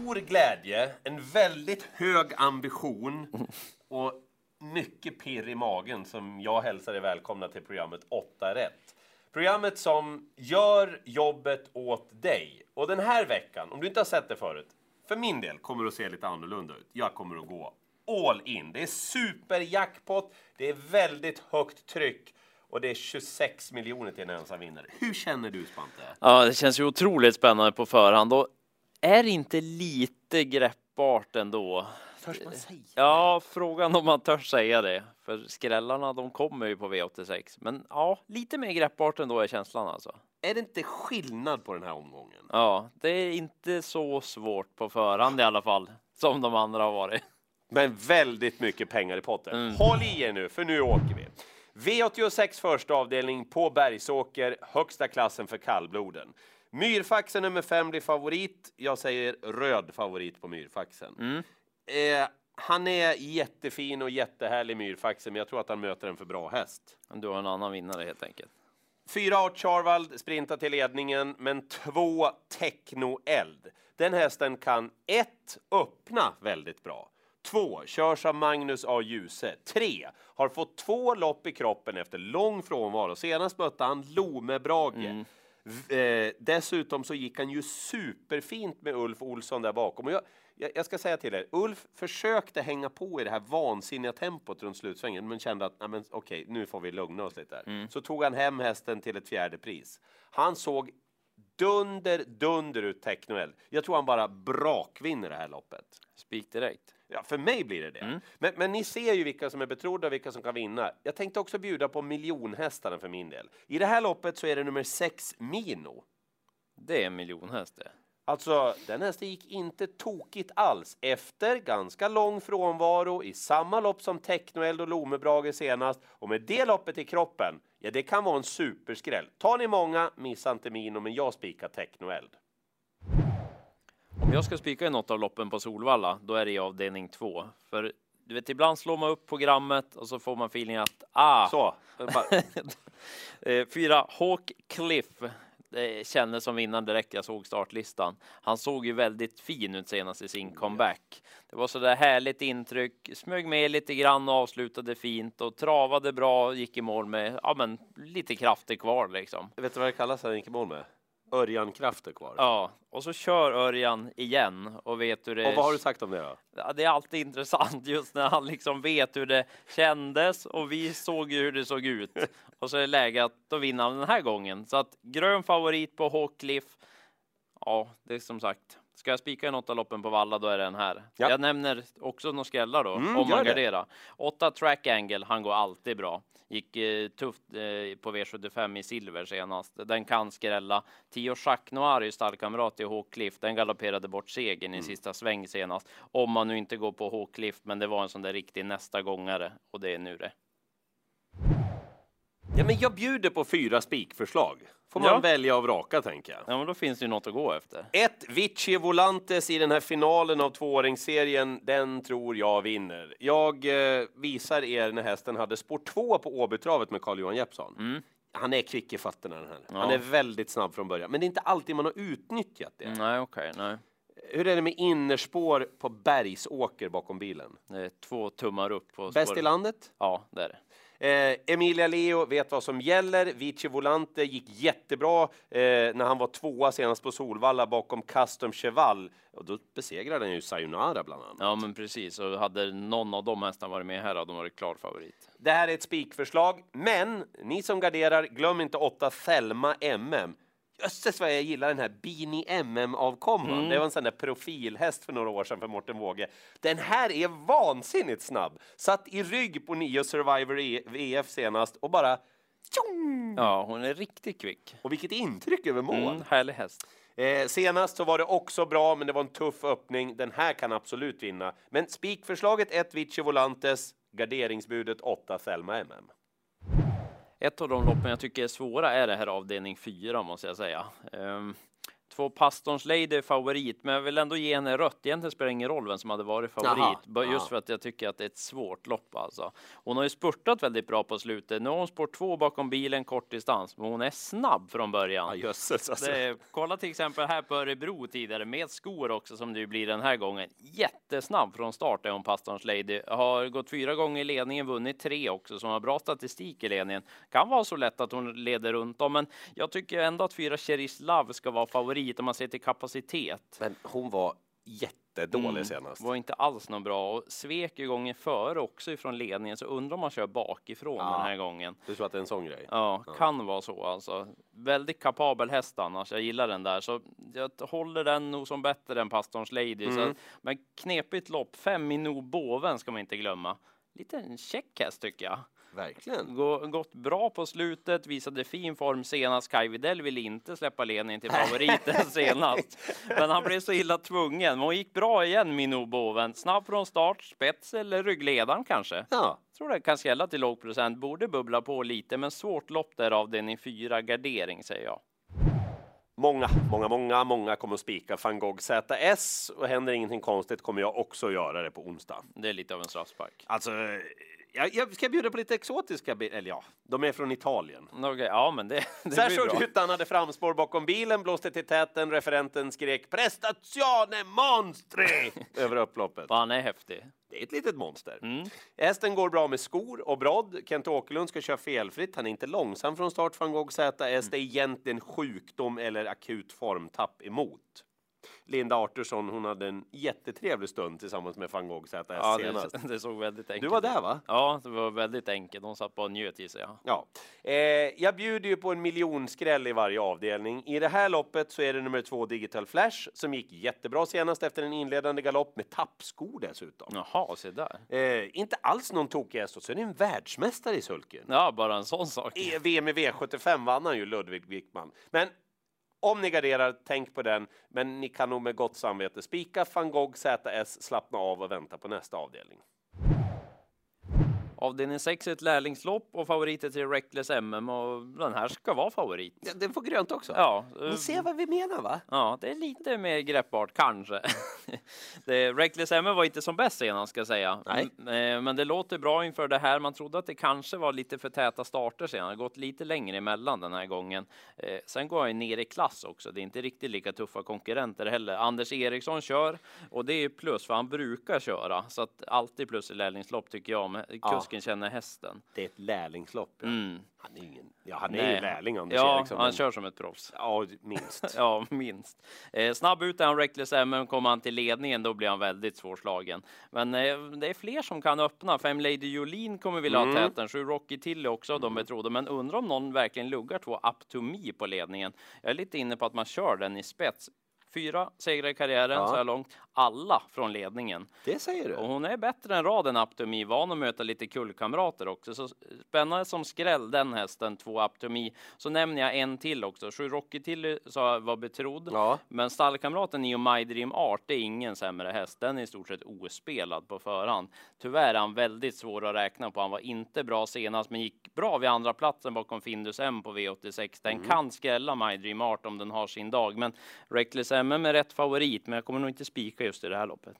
stor glädje, en väldigt hög ambition och mycket pirr i magen som jag hälsar er välkomna till programmet 8 rätt. Programmet som gör jobbet åt dig. Och den här veckan, om du inte har sett det förut, för min del kommer det att se lite annorlunda ut. Jag kommer att gå all in. Det är superjackpot, det är väldigt högt tryck och det är 26 miljoner till en ensam vinnare. Hur känner du Spante? Ja, det känns ju otroligt spännande på förhand och är inte lite greppbart ändå? Törs man säga Ja, frågan om man törs säga det. För skrällarna, de kommer ju på V86. Men ja, lite mer greppbart ändå är känslan alltså. Är det inte skillnad på den här omgången? Ja, det är inte så svårt på förhand i alla fall, som de andra har varit. Men väldigt mycket pengar i potten. Håll i er nu, för nu åker vi. V86 första avdelning på Bergsåker, högsta klassen för kallbloden. Myrfaxen nummer fem blir favorit. Jag säger röd favorit på Myrfaxen. Eh, han är jättefin och jättehärlig Myrfaxen, men jag tror att han möter en för bra häst. Du har en annan vinnare helt enkelt. Fyra Art Charvald sprintar till ledningen, men två Techno-eld. Den hästen kan ett öppna väldigt bra. Två körs av Magnus A. Djuse. Tre har fått två lopp i kroppen efter lång frånvaro. Senast mötte han Lome Brage. V- Eh, dessutom så gick han ju superfint med Ulf Olsson där bakom. Och jag, jag, jag ska säga till er, Ulf försökte hänga på i det här vansinniga tempot runt slutsvängen, men kände att "Nej, men, okej, nu får vi lugna oss lite. Här. Så tog han hem hästen till ett fjärde pris. Han såg dunder, dunder ut Technoel. Jag tror han bara brakvinner det här loppet. Spik direkt. Ja, för mig blir det det. Men, men ni ser ju vilka som är betrodda och vilka som kan vinna. Jag tänkte också bjuda på miljonhästarna för min del. I det här loppet så är det nummer sex Mino. Det är en miljonhäst det. Alltså, den hästen gick inte tokigt alls efter ganska lång frånvaro i samma lopp som Technoeld och Lomebrage senast. Och med det loppet i kroppen, ja det kan vara en superskräll. Tar ni många, missa inte Mino, men jag spikar Technoeld. Om jag ska spika i något av loppen på Solvalla, då är det i avdelning två. För du vet, ibland slår man upp programmet och så får man feeling att ah, Så, Eh, Fyra, Hawk Cliff. Det kändes som vinnaren direkt jag såg startlistan. Han såg ju väldigt fin ut senast i sin comeback. Det var så där härligt intryck, smög med lite grann och avslutade fint och travade bra, gick i mål med ja, men, lite krafter kvar liksom. vet du vad det kallas han gick i mål med? Örjan Krafter kvar. Ja, och så kör Örjan igen och vet hur det Och vad har du sagt om det då? Ja, det är alltid intressant just när han liksom vet hur det kändes och vi såg ju hur det såg ut. Och så är det läge att då vinner han den här gången. Så att grön favorit på Hawkcliff. Ja, det är som sagt. Ska jag spika i något av loppen på Valla, då är det den här. Ja. Jag nämner också några skrällar då, Mm, om man garderar. Åtta track angle, han går alltid bra. Gick eh, tufft eh, på V75 i silver senast. Den kan skrälla. 10 Jacques Noir är ju stallkamrat i Hawkcliff. Den galopperade bort segern Mm. i sista sväng senast. Om man nu inte går på Hawkcliff, men det var en sån där riktig nästa gångare och det är nu det. Ja, men jag bjuder på fyra spikförslag. Får man Ja. välja av raka, tänker jag. Ja, men då finns det ju något att gå efter. Ett Vici Volantes i den här finalen av tvååringsserien, den tror jag vinner. Jag eh, visar er när hästen hade spår två på Åbytravet med Carl-Johan Jeppsson. Han är kvick i fötterna den här. Han Mm. Är väldigt snabb från början, men det är inte alltid man har utnyttjat det. Nej, okej, nej. Hur är det med innerspår på Bergsåker bakom bilen? Det är två tummar upp på Bäst i spåret. landet? Ja, det är det. Eh, Emilia Leo vet vad som gäller. Vici Volante gick jättebra eh, när han var tvåa senast på Solvalla bakom Custom Cheval. Och då besegrade han ju Sayonara bland annat. Ja, men precis. Och hade någon av de hästarna varit med här hade de varit klar favorit. Det här är ett spikförslag, men ni som garderar, glöm inte åtta Thelma MM. Jösses vad jag gillar den här Bini MM-avkomman. Det var en sån där profilhäst för några år sedan för Morten Våge. Den här är vansinnigt snabb. Satt i rygg på nio Survivor E- VF senast och bara tjong! Ja, hon är riktigt kvick. Och vilket intryck över mål. Mm, härlig häst. Eh, senast så var det också bra, men det var en tuff öppning. Den här kan absolut vinna. Men spikförslaget 1 Vici Volantes, garderingsbudet 8 Thelma MM. Ett av de loppen jag tycker är svåra är det här avdelning 4 måste jag säga. Ehm, Två Pastorns Lady är favorit, men jag vill ändå ge henne rött. Egentligen spelar det ingen roll vem som hade varit favorit, bara just ja. för att jag tycker att det är ett svårt lopp alltså. Hon har ju spurtat väldigt bra på slutet. Nu har hon sport två bakom bilen kort distans, men hon är snabb från början. Ja, jösses alltså. Det, kolla till exempel här på Örebro tidigare med skor också som det blir den här gången. Jättesnabb från start är hon Pastorns Lady. Har gått fyra gånger i ledningen, vunnit tre också, som har bra statistik i ledningen. Kan vara så lätt att hon leder runt om, men jag tycker ändå att fyra Cheris Love ska vara favorit om man ser till kapacitet. Men hon var jättedålig Mm, senast. Var inte alls något bra och svek ju gången före också ifrån ledningen, så undrar om man kör bakifrån Ja. den här gången. Du tror att det är en sån grej? Ja, kan vara så alltså. Väldigt kapabel häst annars. Jag gillar den där, så jag håller den nog som bättre än Pastorns Lady. Mm. men knepigt lopp, fem i Boven ska man inte glömma. Lite en check häst tycker jag. Verkligen. Gå, gått bra på slutet, visade fin form senast. Kai Widell ville inte släppa ledningen till favoriten senast. Men han blev så illa tvungen. Men hon gick bra igen, Minno Boven. Snabb från start, spets eller ryggledaren kanske. Ja, Tror det kan skrälla till låg procent, borde bubbla på lite, men svårt lopp där avdelning fyra gardering säger jag. Många, många, många, många kommer att spika van Gogh ZS och händer ingenting konstigt kommer jag också göra det på onsdag. Det är lite av en straffspark. Alltså, jag, jag ska bjuda på lite exotiska bil- eller ja, de är från Italien. Okej, ja, men det, det Så här såg det ut han hade framspår bakom bilen, blåste till täten, referenten skrek prestazione monstri över upploppet. Han är häftig. Det är ett litet monster. Mm. Hästen går bra med skor och brodd. Kent Åkerlund ska köra felfritt. Han är inte långsam från start van Gogh ZS. Det är egentligen sjukdom eller akut formtapp emot. Linda Artursson, hon hade en jättetrevlig stund tillsammans med van Gogh ZS Ja, senast. det, det såg väldigt enkelt Du var där va? Ja, det var väldigt enkelt. De satt bara och njöt gissar jag. Ja. Eh, jag bjuder ju på en miljonskräll i varje avdelning. I det här loppet så är det nummer två Digital Flash som gick jättebra senast efter en inledande galopp med tappskor dessutom. Jaha, se där. Eh, inte alls någon tokig häst och så är det en världsmästare i sulken. Ja, bara en sån sak. VM i V75 vann han ju Ludvig Wickman. Men om ni garderar, tänk på den. Men ni kan nog med gott samvete spika van Gogh ZS, slappna av och vänta på nästa avdelning. Avdelning 6 är ett lärlingslopp och favoriter till Reckless MM och den här ska vara favorit. Ja, den får grönt också. Ja, Ni ser vad vi menar va? Ja, det är lite mer greppbart kanske. det, Reckless MM var inte som bäst senast ska jag säga. Nej. Eh, Men det låter bra inför det här. Man trodde att det kanske var lite för täta starter senare. Gått lite längre emellan den här gången. Eh, Sen går ju ner i klass också. Det är inte riktigt lika tuffa konkurrenter heller. Anders Eriksson kör och det är plus för han brukar köra. Så att alltid plus i lärlingslopp tycker jag. Men kusken känner hästen. Det är ett lärlingslopp. Ja. Mm. Han är, ingen, ja, han är ju lärling Anders Ja, Eriksson. han men- kör som ett proffs. Ja, minst. Ja, minst. Eh, snabb ut är han Reckless MM, kommer han till ledningen då blir han väldigt svårslagen. Men eh, det är fler som kan öppna. Fem Lady Jolin kommer vilja Mm. ha täten, sju Rocky Tilly också, de betrodde. Men undrar om någon verkligen luggar två Up to Me på ledningen. Jag är lite inne på att man kör den i spets. Fyra segrar i karriären Ja. så här långt, alla från ledningen. Det säger du. Och hon är bättre än raden Up to Me, van att möta lite kullkamrater också. Så spännande som skräll den hästen, två Up to Me. Så nämner jag en till också. Sju Rocky till sa var betrodd. Ja. Men stallkamraten Neo My Dream Art är ingen sämre häst. Den är i stort sett ospelad på förhand. Tyvärr är han väldigt svår att räkna på. Han var inte bra senast, men gick bra vid andra platsen bakom Findus M på V86. Den kan skrälla My Dream Art om den har sin dag, men Reckless MM är rätt favorit, men jag kommer nog inte spika just i det här loppet.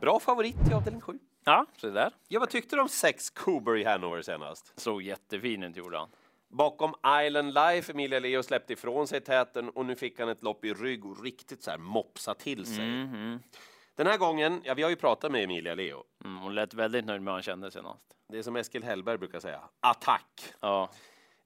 Bra favorit i avdelning 7. Ja, så där. Ja, vad tyckte du om sex Coober i Hanover senast? Såg jättefin ut gjorde han. Bakom Island Life, Emilia Leo släppte ifrån sig täten och nu fick han ett lopp i rygg och riktigt så här mopsa till sig. Mhm. Den här gången, ja vi har ju pratat med Emilia Leo. Mm, hon lät väldigt nöjd med hur han kände senast. Det är som Eskil Hellberg brukar säga, attack! Ja,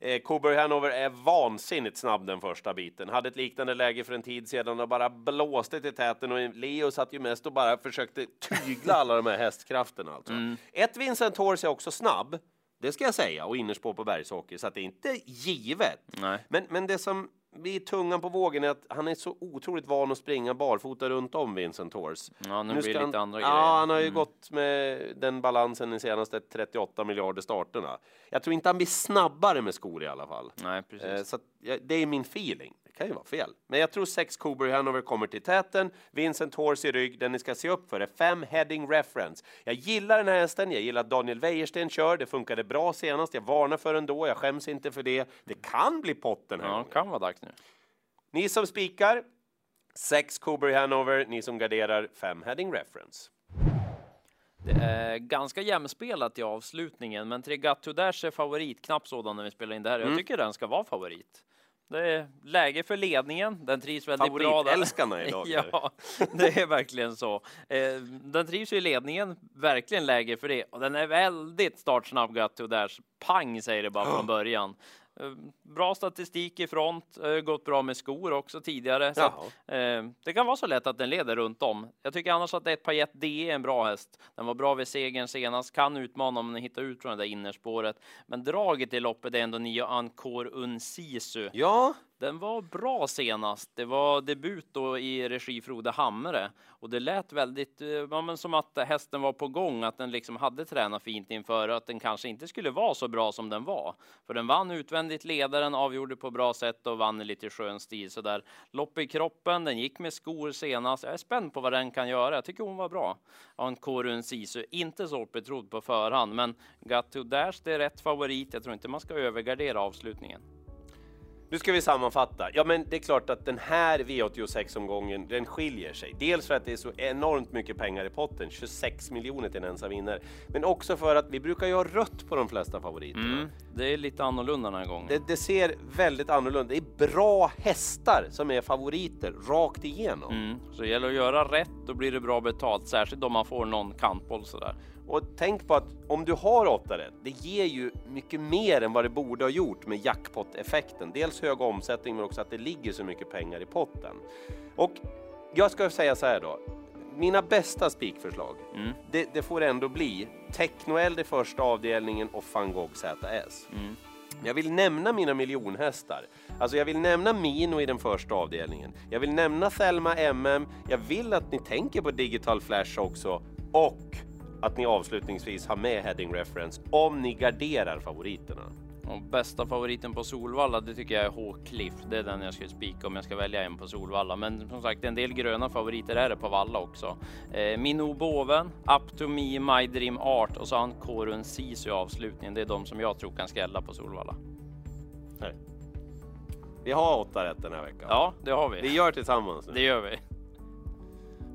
Eh, Coburg Hanover är vansinnigt snabb den första biten. Hade ett liknande läge för en tid sedan och bara blåste till täten och Leo satt ju mest och bara försökte tygla alla de här hästkrafterna. Alltså. Ett Vincent Horse är också snabb, det ska jag säga, och innerspår på Bergsåker, så att det är inte givet. nej. Men, men det som blir tungan på vågen är att han är så otroligt van att springa barfota runt om Vincent Horse. Ja, nu, Nu blir det lite han, andra ja, grejer. han har ju Mm. gått med den balansen de senaste 38 miljarder starterna. Jag tror inte han blir snabbare med skor i alla fall. Nej, precis. Eh, så att, ja, det är min feeling. Det kan ju vara fel. Men jag tror sex Coober Hanover kommer till täten. Vincent Horse i rygg. Den ni ska se upp för är fem heading reference. Jag gillar den här hästen. Jag gillar att Daniel Wäjersten kör. Det funkade bra senast. Jag varnar för den då. Jag skäms inte för det. Det kan bli pott den här Ja, gången. kan vara dags nu. Ni som spikar, 6 Coburg Hanover. Ni som garderar, 5 Heading Reference. Det är ganska jämspelat i avslutningen, men Tregatto Dash är favorit, knappt sådan när vi spelar in det här. Jag Mm. tycker den ska vara favorit. Det är läge för ledningen. Den trivs väldigt bra där. Favoritälskarna idag. Ja, det är verkligen så. Eh, Den trivs ju i ledningen, verkligen läge för det. Och den är väldigt startsnabb, Gatto Dash. Pang säger det bara från början. Eh, Bra statistik i front, eh, gått bra med skor också tidigare. Så att, eh, det kan vara så lätt att den leder runt om. Jag tycker annars att ett Payet D är en bra häst. Den var bra vid segern senast, kan utmana om den hittar ut från det där innerspåret. Men draget i loppet är ändå nio Ankor Unsisu. Ja, den var bra senast. Det var debut då i regi Frode Hammare och det lät väldigt eh, ja, men som att hästen var på gång, att den liksom hade tränat fint inför att den kanske inte skulle vara så bra som den var. För den vann utvändigt ledaren, avgjorde på bra sätt och vann i lite skön stil så där. Lopp i kroppen, den gick med skor senast. Jag är spänd på vad den kan göra. Jag tycker hon var bra. Ja, en Korun Sisu, inte så betrodd på förhand, men Got to Dash, det är rätt favorit. Jag tror inte man ska övergardera avslutningen. Nu ska vi sammanfatta. Ja, men det är klart att den här V86-omgången, den skiljer sig. Dels för att det är så enormt mycket pengar i potten, 26 miljoner till en ensam vinnare. Men också för att vi brukar ju ha rött på de flesta favoriterna. Mm, det är lite annorlunda den här gången. Det, det ser väldigt annorlunda Det är bra hästar som är favoriter rakt igenom. Mm, så det gäller att göra rätt, då blir det bra betalt, särskilt om man får någon kantboll sådär. Och tänk på att om du har åtta rätt, det ger ju mycket mer än vad det borde ha gjort med jackpot-effekten. Dels hög omsättning, men också att det ligger så mycket pengar i potten. Och jag ska säga så här då. Mina bästa spikförslag, Mm. det, det får ändå bli Technoeld i första avdelningen och van Gogh ZS. Mm. Jag vill nämna mina miljonhästar. Alltså jag vill nämna Mino i den första avdelningen. Jag vill nämna Thelma MM. Jag vill att ni tänker på Digital Flash också. Och att ni avslutningsvis har med Heading Reference om ni garderar favoriterna. Och bästa favoriten på Solvalla, det tycker jag är H-Cliff. Det är den jag skulle spika om jag ska välja en på Solvalla. Men som sagt, en del gröna favoriter är det på Valla också. Eh, Minno Boven, Up to Me, My Dream Art och så har han Korun Sisu i avslutningen. Det är de som jag tror kan skrälla på Solvalla. Vi har åtta rätt den här veckan. Ja, det har Vi vi. gör tillsammans nu. Det gör vi.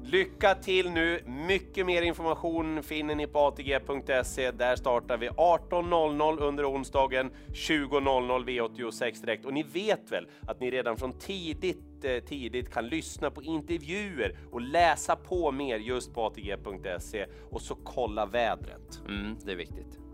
Lycka till nu! Mycket mer information finner ni på atg.se. Där startar vi 18.00 under onsdagen, 20.00 V86 direkt. Och ni vet väl att ni redan från tidigt, eh, tidigt kan lyssna på intervjuer och läsa på mer just på atg.se och så kolla vädret. Mm, det är viktigt.